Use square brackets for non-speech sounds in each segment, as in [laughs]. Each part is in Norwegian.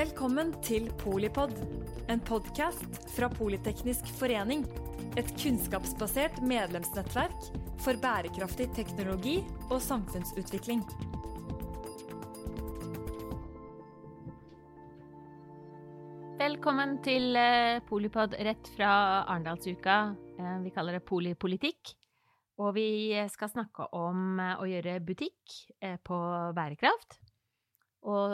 Velkommen til Polipod, en podkast fra Politeknisk forening. Et kunnskapsbasert medlemsnettverk for bærekraftig teknologi og samfunnsutvikling. Velkommen til eh, Polipod rett fra Arendalsuka. Eh, Vi kaller det Polipolitikk. Og vi skal snakke om eh, å gjøre butikk på bærekraft. Og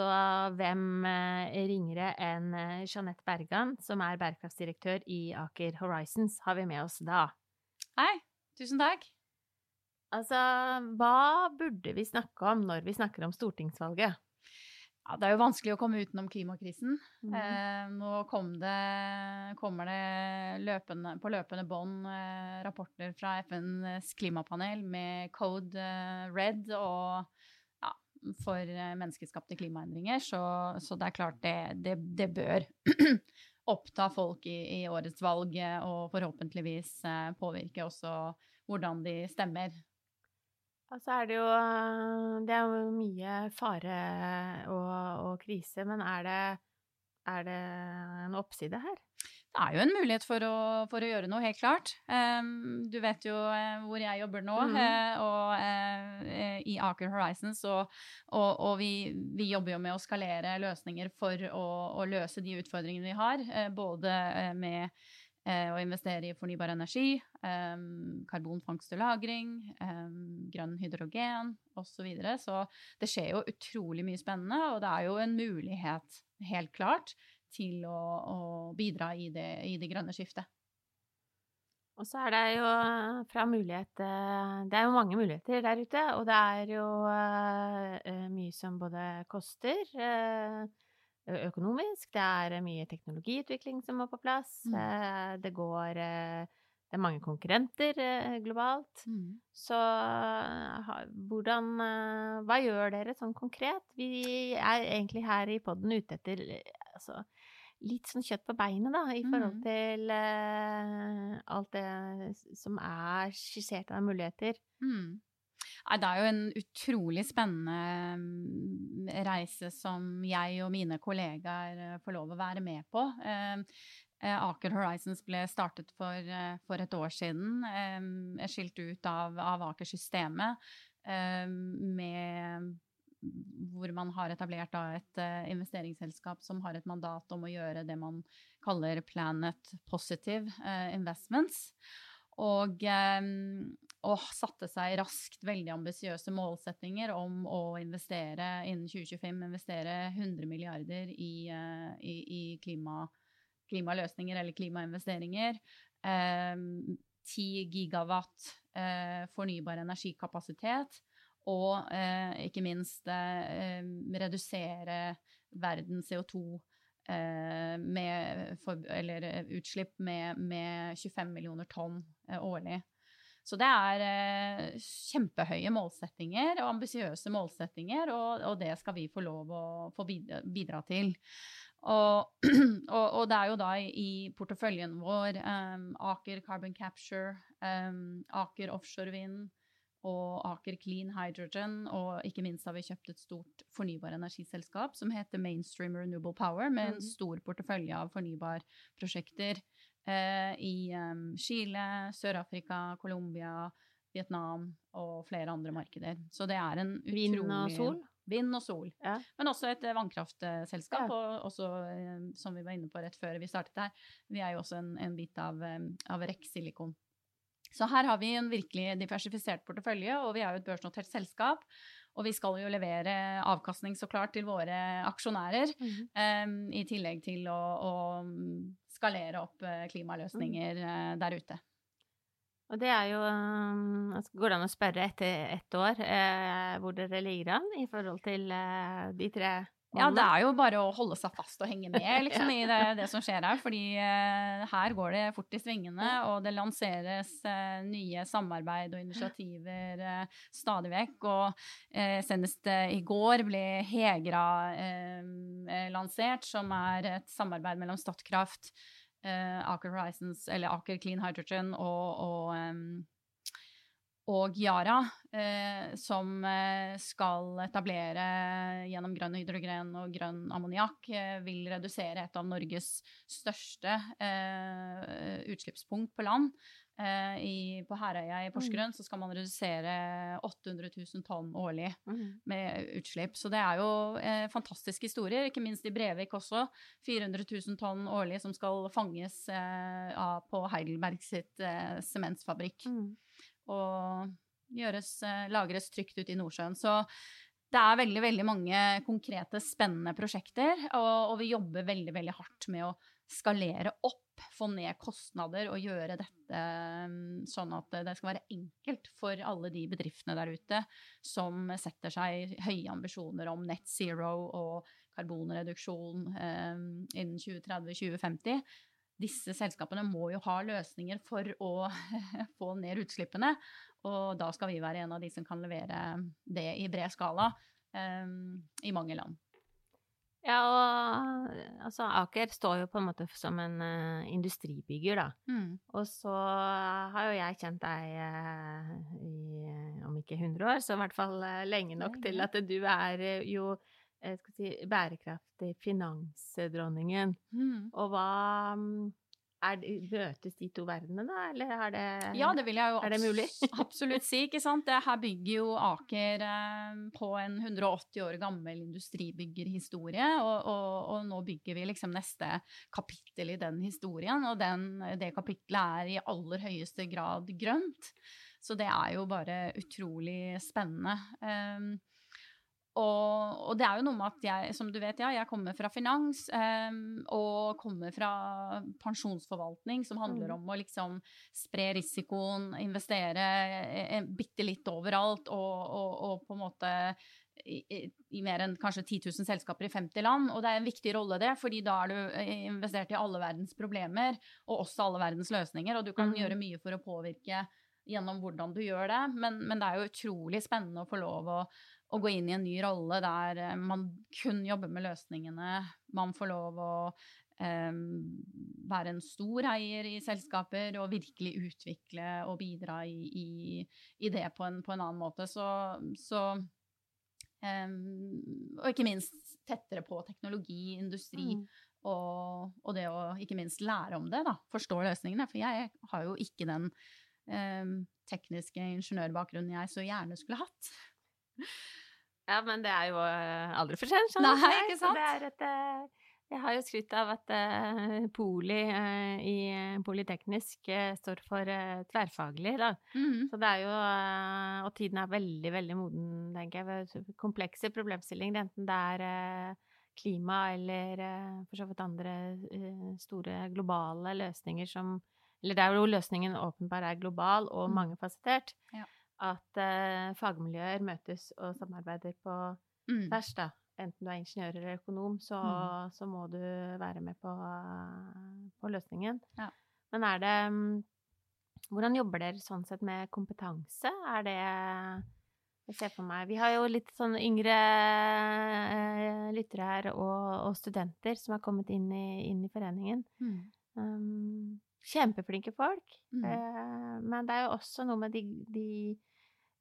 hvem eh, ringere enn eh, Jeanette Bergan, som er bærekraftsdirektør i Aker Horizons, har vi med oss da. Hei, tusen takk. Altså, hva burde vi snakke om når vi snakker om stortingsvalget? Ja, det er jo vanskelig å komme utenom klimakrisen. Mm. Eh, nå kom det, kommer det løpende, på løpende bånd eh, rapporter fra FNs klimapanel med Code eh, Red og for eh, menneskeskapte klimaendringer. Så, så det er klart det, det, det bør [clears throat] oppta folk i, i årets valg, eh, og forhåpentligvis eh, påvirke også hvordan de stemmer. Og så er det jo Det er jo mye fare og, og krise, men er det, er det en oppside her? Det er jo en mulighet for å, for å gjøre noe, helt klart. Um, du vet jo uh, hvor jeg jobber nå, mm. uh, og uh, i Aker Horizons. Og, og, og vi, vi jobber jo med å skalere løsninger for å, å løse de utfordringene vi har. både med å investere i fornybar energi, um, karbonfangst og -lagring, um, grønn hydrogen osv. Så, videre. så det skjer jo utrolig mye spennende, og det er jo en mulighet, helt klart, til å, å bidra i det, i det grønne skiftet. Og så er det jo fra mulighet eh, Det er jo mange muligheter der ute, og det er jo eh, mye som både koster eh, økonomisk, det er mye teknologiutvikling som må på plass, Mm. eh, det går eh, Det er mange konkurrenter eh, globalt. Så ha- hvordan eh, Hva gjør dere sånn konkret? Vi er egentlig her i podden ute etter eh, altså, litt sånn kjøtt på beinet, da, i forhold Mhm. til uh, alt det som er skissert av muligheter. Mm. Det er jo en utrolig spennende mm, reise som jeg og mine kollegaer eh, får lov å være med på. Eh, eh, Aker Horizons ble startet for, for et år siden, eh, er skilt ut av, av Aker-systemet, eh, med hvor man har etablert da et uh, investeringsselskap som har et mandat om å gjøre det man kaller Planet Positive uh, Investments. Og, eh, og satte seg raskt veldig ambisiøse målsettinger om å investere innen 2025 investere 100 milliarder i, eh, i, i klima, klimaløsninger eller klimainvesteringer. Eh, 10 gigawatt eh, fornybar energikapasitet. Og eh, ikke minst eh, redusere verdens CO2 eh, med for, eller eh, utslipp med, med 25 millioner tonn eh, årlig. Så det er eh, kjempehøye målsettinger og ambisiøse målsettinger, og, og, det skal vi få lov å få bidra, bidra til. Og, [clears throat] og, og, det er jo da i porteføljen vår um, Aker Carbon Capture, um, Aker Offshore Vind og Aker Clean Hydrogen, og ikke minst har vi kjøpt et stort fornybar energiselskap som heter Mainstream Renewable Power, med en Mhm. stor portefølje av fornybarprosjekter eh, i um, Chile, Sør-Afrika, Colombia, Vietnam og flere andre markeder. Så det er en utrolig Vind og sol. Vind og sol. Ja. Men også et eh, vannkraftselskap, Ja. og også, eh, som vi var inne på rett før vi startet her, vi er jo også en, en bit av, eh, av REC Silicon. Så her har vi en virkelig diversifisert portefølje, og vi er jo et børsnotert selskap. Og vi skal jo levere avkastning så klart til våre aksjonærer, mm -hmm. um, i tillegg til å, å skalere opp eh, klimaløsninger eh, der ute. Og det er jo um, altså, Går det an å spørre etter ett år eh, hvor dere ligger an i forhold til eh, de tre Ja, det er jo bare å holde seg fast og henge med [laughs] liksom, i det, det som skjer her. Fordi uh, her går det fort i svingene, og det lanseres uh, nye samarbeid og initiativer uh, stadig vekk. Og senest i går ble Hegra lansert, som er et samarbeid mellom Statkraft, Aker Horizons, eller Aker Clean Hydrogen og, og em, og Yara, eh, som eh, skal etablere gjennom grønn hydrogen og grønn ammoniakk, eh, vil redusere et av Norges største eh, utslippspunkt på land. Eh, I, på Herøya i Porsgrunn så skal man redusere 800 000 tonn årlig med utslipp. Så det er jo eh, fantastiske historier, ikke minst i Brevik også. 400 000 tonn årlig som skal fanges av, på Heidelberg sitt sementsfabrikk. Mm og gjøres, eh, lagres trygt ut i Nordsjøen. Så det er veldig veldig mange konkrete, spennende prosjekter, og, og, vi jobber veldig veldig hardt med å skalere opp, få ned kostnader og gjøre dette mm, sånn at det skal være enkelt for alle de bedriftene der ute som setter seg høye ambisjoner om net zero og karbonreduksjon eh, innen 2030-2050 disse selskapene må jo ha løsninger for å [laughs] få ned utslippene. Og da skal vi være en av de som kan levere det i bred skala um, i mange land. Ja, og altså Aker står jo på en måte som en uh, industribygger, da. Mm. Og så har jo jeg kjent deg uh, i om ikke 100 år, så i hvert fall uh, lenge nok til at du er jo si, bærekraftig finansdronningen. Mm. Og hva mm, er, Møtes de to verdenene, da, eller er det, ja, det vil jeg jo er det mulig? absolutt si. ikke sant? Det her bygger jo Aker eh, på en 180 år gammel industribyggerhistorie, og, og, og, nå bygger vi liksom neste kapittel i den historien, og den, det kapittelet er i aller høyeste grad grønt. Så det er jo bare utrolig spennende. Um, og, og, det er jo noe med at jeg, som du vet, ja, jeg kommer fra finans um, og kommer fra pensjonsforvaltning, som handler mm. om å liksom spre risikoen, investere eh, bitte litt overalt og, og, og, på en måte i, i, mer enn kanskje 10 000 selskaper i 50 land. Og det er en viktig rolle, det, fordi da er du eh, investert i alle verdens problemer, og også alle verdens løsninger, og du kan mm. gjøre mye for å påvirke gjennom hvordan du gjør det, men, men det er jo utrolig spennende å få lov å å gå inn i en ny rolle der eh, man kun jobber med løsningene. Man får lov å eh, være en stor eier i selskaper og virkelig utvikle og bidra i, i, i det på en, på en, annen måte. Så, så eh, Og ikke minst tettere på teknologi, industri. Mm. Og, og, det å ikke minst lære om det, da. Forstå løsningene. For jeg har jo ikke den eh, tekniske ingeniørbakgrunnen jeg så gjerne skulle hatt. Ja, men det er jo eh, aldri for sent. Nei, ikke sant? Et, eh, jeg har jo skrytt av at uh, Poli i Politeknisk står for tverrfaglig, da. Mm -hmm. Så det er jo Og tiden er veldig, veldig moden, tenker jeg. Komplekse problemstillinger, enten det er klima eller for så vidt andre store globale løsninger som Eller det er jo løsningen åpenbart er global og mm. mangefasettert. Ja at uh, fagmiljøer møtes og samarbeider på mm. tvers, da. Enten du er ingeniør eller økonom, så, mm. så må du være med på, på løsningen. Ja. Men er det um, Hvordan jobber dere sånn sett med kompetanse? Er det jeg ser for meg Vi har jo litt sånn yngre uh, lyttere her, og, og, studenter som har kommet inn i, inn i foreningen. Mm. Um, kjempeflinke folk. Mm. Uh, men det er jo også noe med de, de Eh,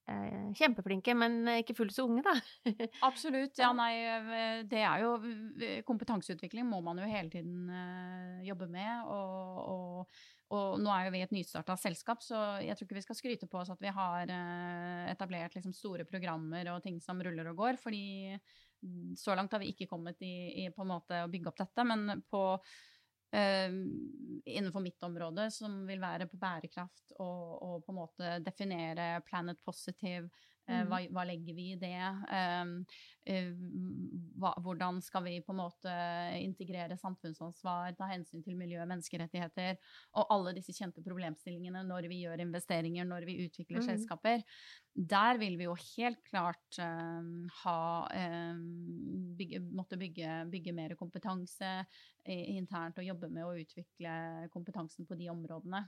kjempeflinke, men ikke fullt så unge, da. [laughs] Absolutt. Ja, nei, eh, det er jo Kompetanseutvikling må man jo hele tiden jobbe med. Og, og, og, nå er jo vi et nystarta selskap, så jeg tror ikke vi skal skryte på oss at vi har etablert liksom, store programmer og ting som ruller og går, fordi så langt har vi ikke kommet i, i på en måte å bygge opp dette. Men på innenfor mitt område, som vil være på bærekraft og, og på en måte definere planet positive. Hva, hva, legger vi i det? Um, uh, hva, hvordan skal vi på en måte integrere samfunnsansvar, ta hensyn til miljø og menneskerettigheter, og alle disse kjente problemstillingene når vi gjør investeringer, når vi utvikler mm. selskaper. Der vil vi jo helt klart um, ha um, bygge, måtte bygge, bygge, mer kompetanse internt og jobbe med å utvikle kompetansen på de områdene.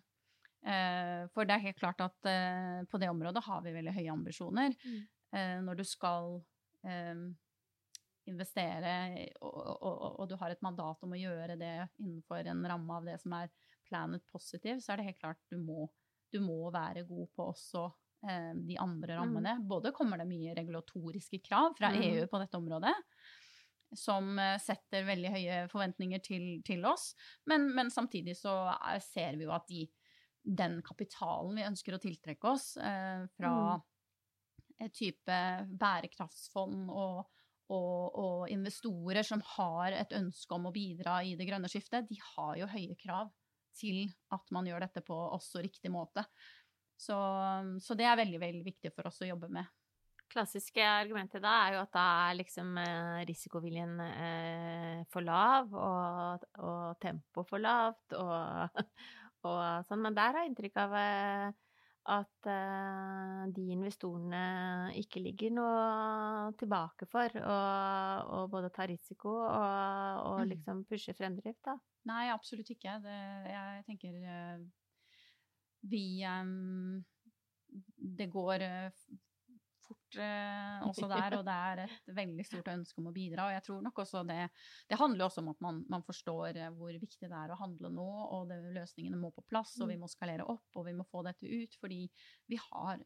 Eh, for det er helt klart at eh, på det området har vi veldig høye ambisjoner. Mm. Eh, når du skal investere, og, og, og, du har et mandat om å gjøre det innenfor en ramme av det som er planet positive, så er det helt klart du må, du må være god på også eh, de andre rammene. Mm. Både kommer det mye regulatoriske krav fra mm. EU på dette området, som setter veldig høye forventninger til, til oss, men, men, samtidig så ser vi jo at de, den kapitalen vi ønsker å tiltrekke oss eh, fra mm. type bærekraftsfond og, og, og, investorer som har et ønske om å bidra i det grønne skiftet, de har jo høye krav til at man gjør dette på også riktig måte. Så, så, det er veldig, veldig viktig for oss å jobbe med. Klassiske argumentet da er jo at da er liksom eh, risikoviljen eh, for lav, og, og tempo for lavt, og, [laughs] og, sånn. Men der har jeg inntrykk av eh, at eh, de investorene ikke ligger noe tilbake for å både ta risiko og, og mm. liksom pushe fremdrift, da. Nei, absolutt ikke. Det, jeg tenker eh, vi um, Det går fort uh, også der, og det er et veldig stort ønske om å bidra. Og jeg tror nok også det Det handler også om at man, man forstår uh, hvor viktig det er å handle nå, og det, løsningene må på plass, og vi mm. må skalere opp, og vi må få dette ut. Fordi vi har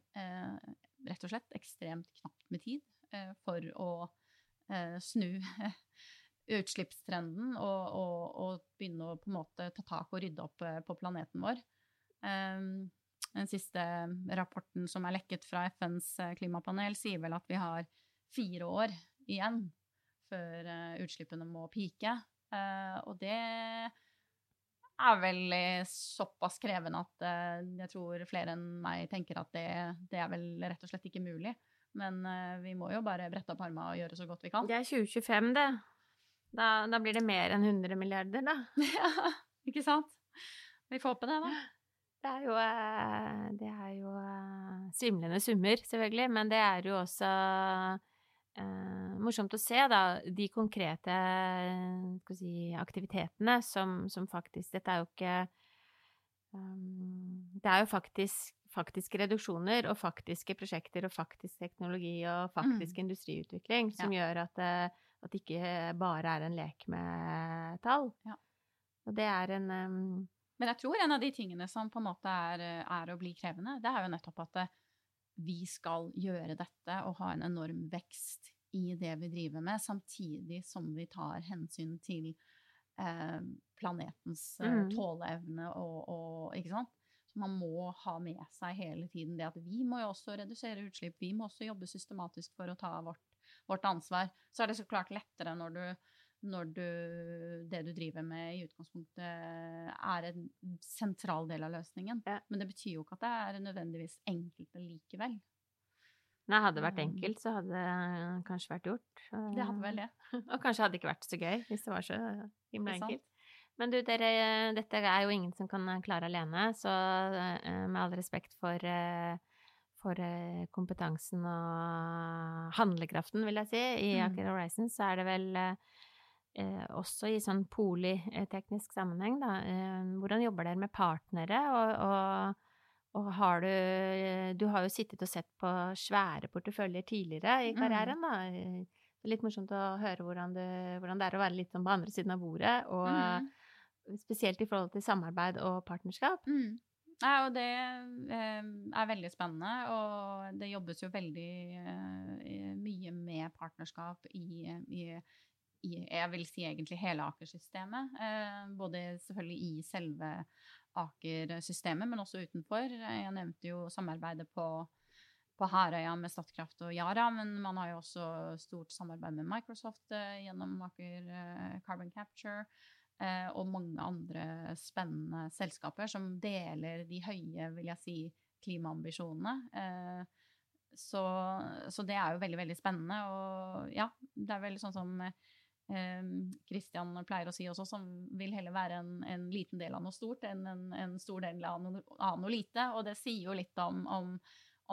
rett og slett ekstremt knapt med tid for å snu [laughs] utslippstrenden og, og, og, begynne å på en måte ta tak og rydde opp på planeten vår. Ehm, den siste rapporten som er lekket fra FNs eh, klimapanel, sier vel at vi har fire år igjen før eh, utslippene må pike. Eh, og det er vel såpass krevende at jeg tror flere enn meg tenker at det, det er vel rett og slett ikke mulig. Men vi må jo bare brette opp armene og gjøre så godt vi kan. Det er 2025, det. Da, da blir det mer enn 100 milliarder, da. [laughs] ja, ikke sant? Vi får håpe det, da. [laughs] Det er jo, eh, det er jo eh, svimlende summer, selvfølgelig, men det er jo også eh, morsomt å se, da, de konkrete si, aktivitetene som, som, faktisk Dette er jo ikke um, Det er jo faktisk, faktiske reduksjoner og faktiske prosjekter og faktisk teknologi og faktisk mm. industriutvikling som ja. gjør at, at det ikke bare er en lek med tall. Ja. Og det er en um, men jeg tror en av de tingene som på en måte er, er å bli krevende, det er jo nettopp at eh, vi skal gjøre dette og ha en enorm vekst i det vi driver med, samtidig som vi tar hensyn til eh, planetens eh, mm. tåleevne og, og, Ikke sant? Så man må ha med seg hele tiden det at vi må jo også redusere utslipp, vi må også jobbe systematisk for å ta vårt, vårt ansvar. Så er det så klart lettere når du når du, det du driver med i utgangspunktet er en sentral del av løsningen. Ja. Men det betyr jo ikke at det er nødvendigvis enkelt likevel. Nei, hadde det vært um, enkelt, så hadde det kanskje vært gjort. Det hadde vel det. [laughs] Og kanskje hadde det ikke vært så gøy hvis det var så himla enkelt. Men du, dere, dette er jo ingen som kan klare alene, så eh, med all respekt for, eh, for eh, kompetansen og handlekraften, vil jeg si, i mm. Aker Horizon, så er det vel eh, også i sånn politeknisk sammenheng, da. Eh, hvordan jobber dere med partnere, og, og, og, har du Du har jo sittet og sett på svære porteføljer tidligere i mm. karrieren, mm. da. Det er litt morsomt å høre hvordan, du, hvordan, det er å være litt sånn på andre siden av bordet, og mm. spesielt i forhold til samarbeid og partnerskap. Mm. Ja, og det eh, er veldig spennende, og det jobbes jo veldig eh, mye med partnerskap i i, jeg vil si egentlig hele Aker-systemet. Eh, både selvfølgelig i selve Aker-systemet, men også utenfor. Jeg nevnte jo samarbeidet på, på Herøya med Statkraft og Yara, men man har jo også stort samarbeid med Microsoft eh, gjennom Aker eh, Carbon Capture. Og mange andre spennende selskaper som deler de høye, vil jeg si, klimaambisjonene. Så, så, det er jo veldig, veldig spennende. Og ja, det er veldig sånn som Kristian pleier å si også, som vil heller være en, en liten del av noe stort enn en, en stor del av noe, av noe, lite. Og det sier jo litt om, om,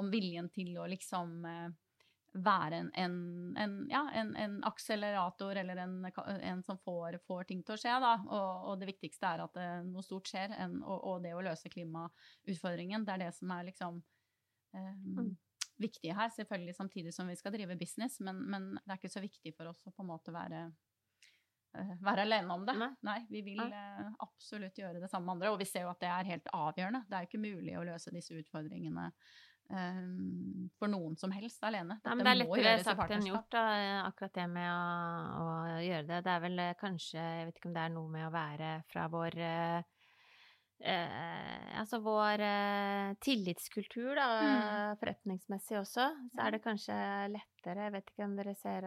om viljen til å liksom eh, være en, ja, en, akselerator eller en, som får, får, ting til å skje. Da. Og, og det viktigste er at eh, noe stort skjer, og, og, det å løse klimautfordringen. Det er det som er liksom um, viktige her, selvfølgelig samtidig som vi skal drive business, men, men, det er ikke så viktig for oss å på en måte være, uh, være alene om det. Nei, Nei vi vil Nei. absolutt gjøre det samme med andre, og vi ser jo at det er helt avgjørende. Det er jo ikke mulig å løse disse utfordringene um, for noen som helst alene. Dette Nei, men det er lettere sagt enn gjort, da, akkurat det med å, å, gjøre det. Det er vel kanskje Jeg vet ikke om det er noe med å være fra vår eh, altså vår eh, tillitskultur, da, mm. forretningsmessig også, så er det kanskje lettere Jeg vet ikke om dere ser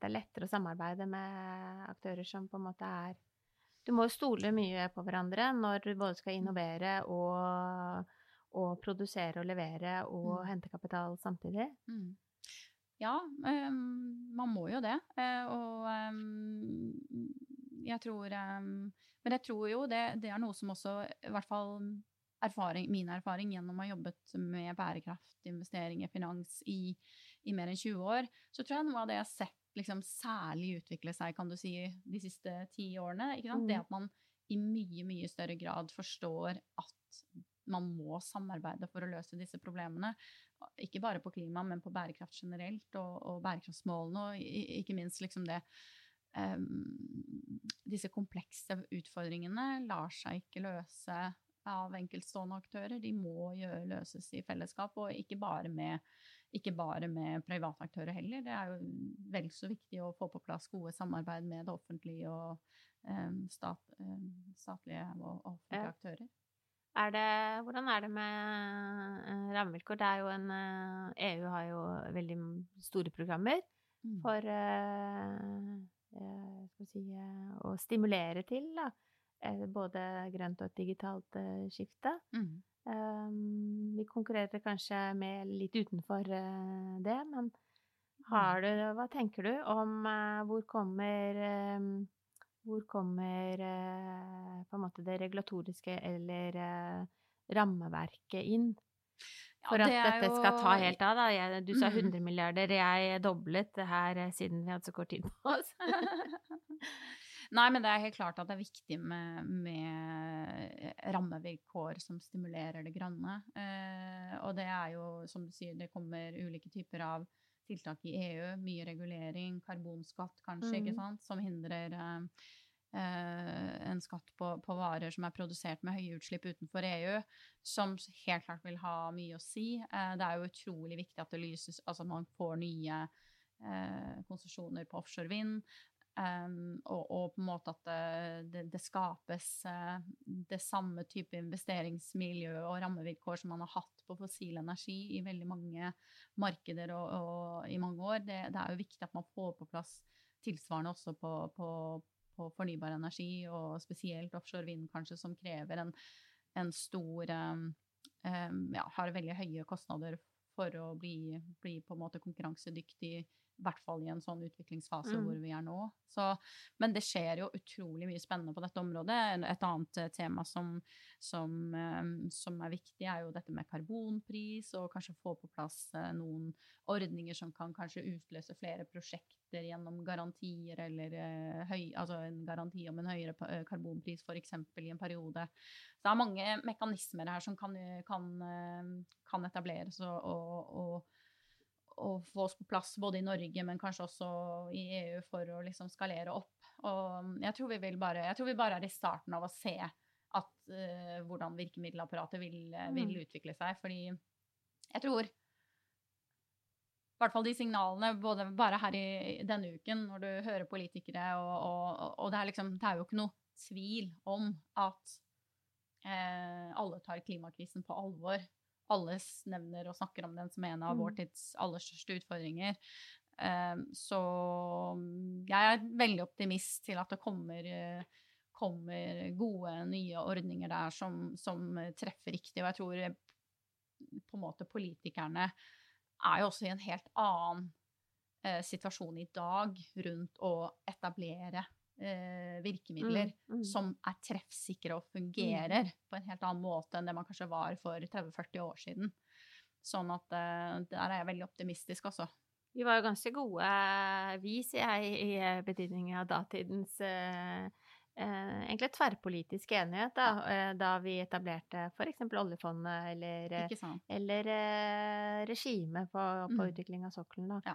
Det er lettere å samarbeide med aktører som på en måte er Du må jo stole mye på hverandre når du både skal innovere og og produsere og levere og mm. hente kapital samtidig? Mm. Ja, um, man må jo det. Uh, og um, jeg tror um, Men jeg tror jo det, det, er noe som også, i hvert fall erfaring, min erfaring gjennom å ha jobbet med bærekraft, investeringer, finans i, i, mer enn 20 år, så tror jeg noe av det jeg har sett liksom, særlig utvikle seg kan du si, de siste ti årene, mm. det at man i mye, mye større grad forstår at man må samarbeide for å løse disse problemene. Ikke bare på klima, men på bærekraft generelt, og, og bærekraftsmålene, og ikke minst liksom det Disse komplekse utfordringene lar seg ikke løse av enkeltstående aktører. De må gjøre, løses i fellesskap, og ikke bare med ikke bare med private aktører heller. Det er jo vel så viktig å få på plass gode samarbeid med det offentlige og um, stat, um, statlige og offentlige ja. aktører. Er det, hvordan er det med uh, rammevilkår? Det er jo en uh, eh, EU har jo veldig store programmer mm. for uh, si, å stimulere til da, både grønt og et digitalt skifte. Mm. Um, vi konkurrerer kanskje med litt utenfor det, men har du, hva tenker du om hvor kommer hvor kommer eh, på en måte det regulatoriske eller eh, rammeverket inn? For ja, at dette jo... skal ta helt av, da. Jeg, du sa 100 mm. milliarder, jeg doblet det her eh, siden vi hadde så kort tid på oss. [laughs] Nei, men det er helt klart at det er viktig med, med rammevilkår som stimulerer det grønne. Eh, og det er jo, som du sier, det kommer ulike typer av tiltak i EU. Mye regulering, karbonskatt kanskje, mm. ikke sant, som hindrer eh, en skatt på, på, varer som er produsert med høye utslipp utenfor EU, som helt klart vil ha mye å si. Eh, det er jo utrolig viktig at det lyses, altså man får nye eh, konsesjoner på offshore vind. Um, og, og, på en måte at det, det, skapes det samme type investeringsmiljø og rammevilkår som man har hatt på fossil energi i veldig mange markeder og, og i mange år. Det, det, er jo viktig at man får på plass tilsvarende også på, på, på fornybar energi, og spesielt offshore vind kanskje, som krever en, en stor um, Ja, har veldig høye kostnader for å bli, bli på en måte konkurransedyktig i hvert fall i en sånn utviklingsfase mm. hvor vi er nå. Så, men det skjer jo utrolig mye spennende på dette området. Et annet eh, tema som, som, eh, som, er viktig, er jo dette med karbonpris, og kanskje få på plass eh, noen ordninger som kan kanskje utløse flere prosjekter gjennom garantier, eller høy, altså en garanti om en høyere karbonpris f.eks. i en periode. Så det er mange mekanismer her som kan, kan, kan etableres og, og, og å få oss på plass både i Norge, men kanskje også i EU for å liksom skalere opp. Og jeg tror vi, bare, jeg tror vi bare er i starten av å se at, uh, hvordan virkemiddelapparatet vil, uh, vil, mm. utvikle seg. Fordi jeg tror i hvert fall de signalene både bare her i denne uken, når du hører politikere, og, og, og det, er liksom, det, er jo ikke noe tvil om at eh, alle tar klimakrisen på alvor alle nevner og snakker om den som en av mm. vår tids aller største utfordringer. Um, så jeg er veldig optimist til at det kommer, kommer gode, nye ordninger der som, som, treffer riktig. Og jeg tror eh, på en måte politikerne er jo også i en helt annen eh, situasjon i dag rundt å etablere eh, virkemidler mm, mm. som er treffsikre og fungerer mm. på en helt annen måte enn det man kanskje var for 30-40 år siden. Sånn at eh, der er jeg veldig optimistisk, altså. Vi var jo ganske gode, vi, sier jeg, i betydningen betydning av datidens eh, eh, egentlig tverrpolitisk enighet da, eh, da vi etablerte f.eks. oljefondet eller, eller eh, regimet på, på mm. utvikling av sokkelen. Ja.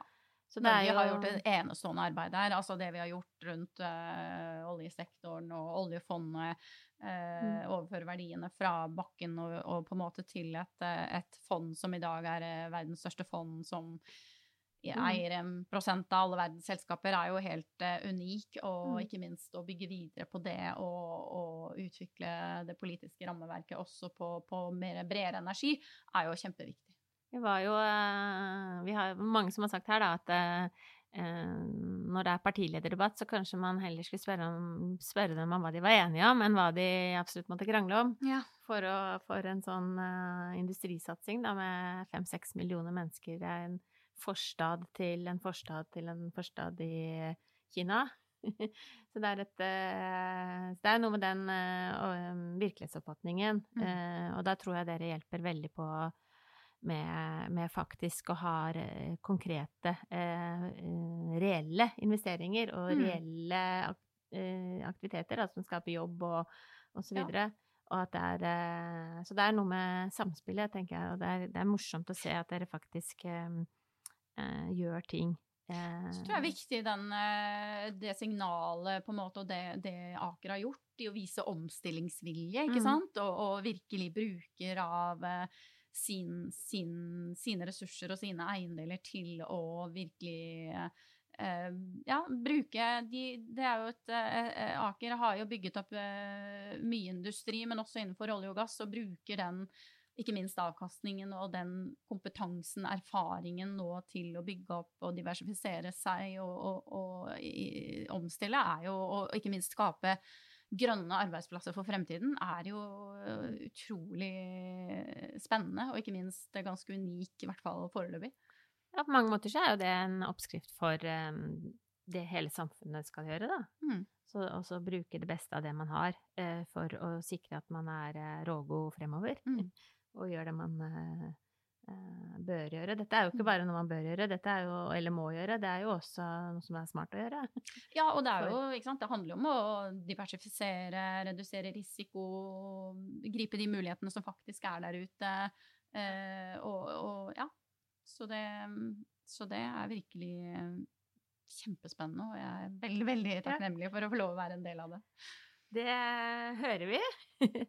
Så Norge jo... har gjort et enestående arbeid der. Altså det vi har gjort rundt uh, oljesektoren og oljefondet. Uh, mm. Overføre verdiene fra bakken og, og, på en måte til et, et fond som i dag er verdens største fond, som mm. eier en prosent av alle verdens selskaper, er jo helt uh, unik. Og mm. ikke minst å bygge videre på det og, og utvikle det politiske rammeverket også på, på mer bredere energi, er jo kjempeviktig. Det var jo eh, Vi har mange som har sagt her, da, at eh, når det er partilederdebatt, så kanskje man heller skulle spørre, om, spørre, dem om hva de var enige om, enn hva de absolutt måtte krangle om. Ja. For, å, for, en sånn uh, industrisatsing da, med fem-seks millioner mennesker. Det er en forstad til en forstad til en forstad i Kina. [laughs] så det er, et, uh, det er noe med den uh, virkelighetsoppfatningen. Mm. og da tror jeg dere hjelper veldig på med, med faktisk å ha konkrete, eh, reelle investeringer og mm. reelle eh, aktiviteter, altså som skaper jobb og, og så videre. Ja. Og det er eh, Så det er noe med samspillet, tenker jeg, og det er, det er morsomt å se at dere faktisk eh, eh, gjør ting. Eh. Så tror jeg det er viktig den, det signalet på en måte, og det, det, Aker har gjort, i å vise omstillingsvilje, ikke mm. sant? Og, og, virkelig bruker av sin, sin, sine ressurser og sine eiendeler til å virkelig eh, ja, bruke de, Det er jo et eh, Aker har jo bygget opp eh, mye industri, men også innenfor olje og gass, og bruker den ikke minst avkastningen og den kompetansen, erfaringen nå til å bygge opp og diversifisere seg og, og, og i, omstille, er jo å ikke minst skape grønne arbeidsplasser for fremtiden er jo øh, utrolig spennende, og ikke minst ganske unik, i hvert fall foreløpig. Ja, på mange måter så er jo det en oppskrift for um, det hele samfunnet skal gjøre, da. Mm. Så også bruke det beste av det man har, uh, for å sikre at man er uh, rågod fremover. Mm. [laughs] og gjør det man Eh, bør gjøre. Dette er jo ikke mm. bare noe man bør gjøre, dette er jo, eller må gjøre, det er jo også noe som er smart å gjøre. Ja, og det er jo, ikke sant, det handler jo om å diversifisere, redusere risiko, gripe de mulighetene som faktisk er der ute. Eh, og, og, ja, så det, så det er virkelig kjempespennende, og jeg er veldig, veldig takknemlig for å få lov å være en del av det. Det hører vi. [laughs]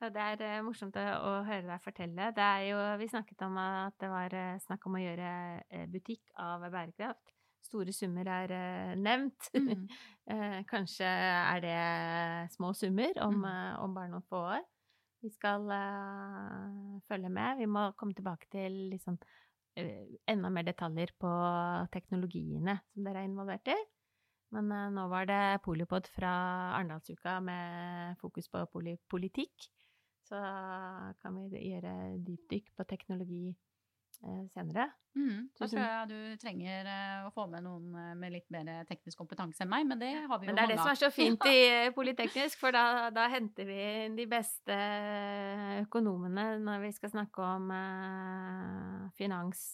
Og det er uh, morsomt å, høre deg fortelle. Det er jo, vi snakket om at det var uh, snakk om å gjøre uh, butikk av bærekraft. Store summer er nevnt. Mm. [laughs] kanskje er det små summer om, mm. om bare noen få år. Vi skal følge med. Vi må komme tilbake til liksom, enda mer detaljer på teknologiene som dere er involvert i. Men nå var det Polipod fra Arendalsuka med fokus på politikk så kan vi gjøre dypdykk på teknologi eh, senere. Mm, da tror jeg du trenger eh, å få med noen eh, med litt mer teknisk kompetanse enn meg, men det har vi jo mange av. Men det er det som er så fint i [laughs] Politeknisk, for da, da, henter vi de beste økonomene når vi skal snakke om finans,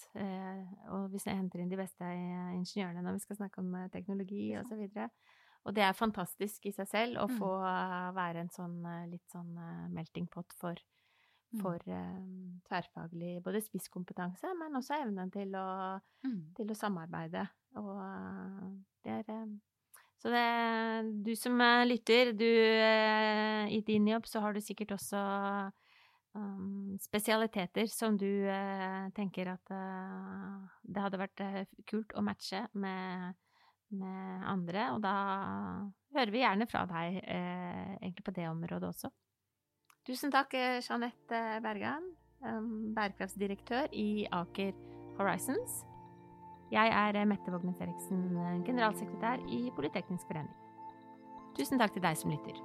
og vi henter inn de beste ingeniørene når vi skal snakke om teknologi osv. Og, så og det er fantastisk i seg selv å mm. få uh, være en sånn uh, litt sånn uh, melting pot for, mm. for tverrfaglig både spisskompetanse, men også evnen til å, mm. til å samarbeide. Og det er Så det Du som lytter, du I din jobb så har du sikkert også um, spesialiteter som du tenker at det hadde vært kult å matche med med andre, og da hører vi gjerne fra deg eh, egentlig på det området også. Tusen takk, eh, Jeanette Bergan, bærekraftsdirektør i Aker Horizons. Jeg er eh, Mette Vågnes Eriksen, generalsekretær i Politeknisk forening. Tusen takk til deg som lytter.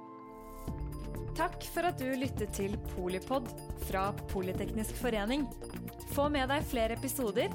Takk for at du lyttet til Polipod fra Politeknisk forening. Få med deg flere episoder,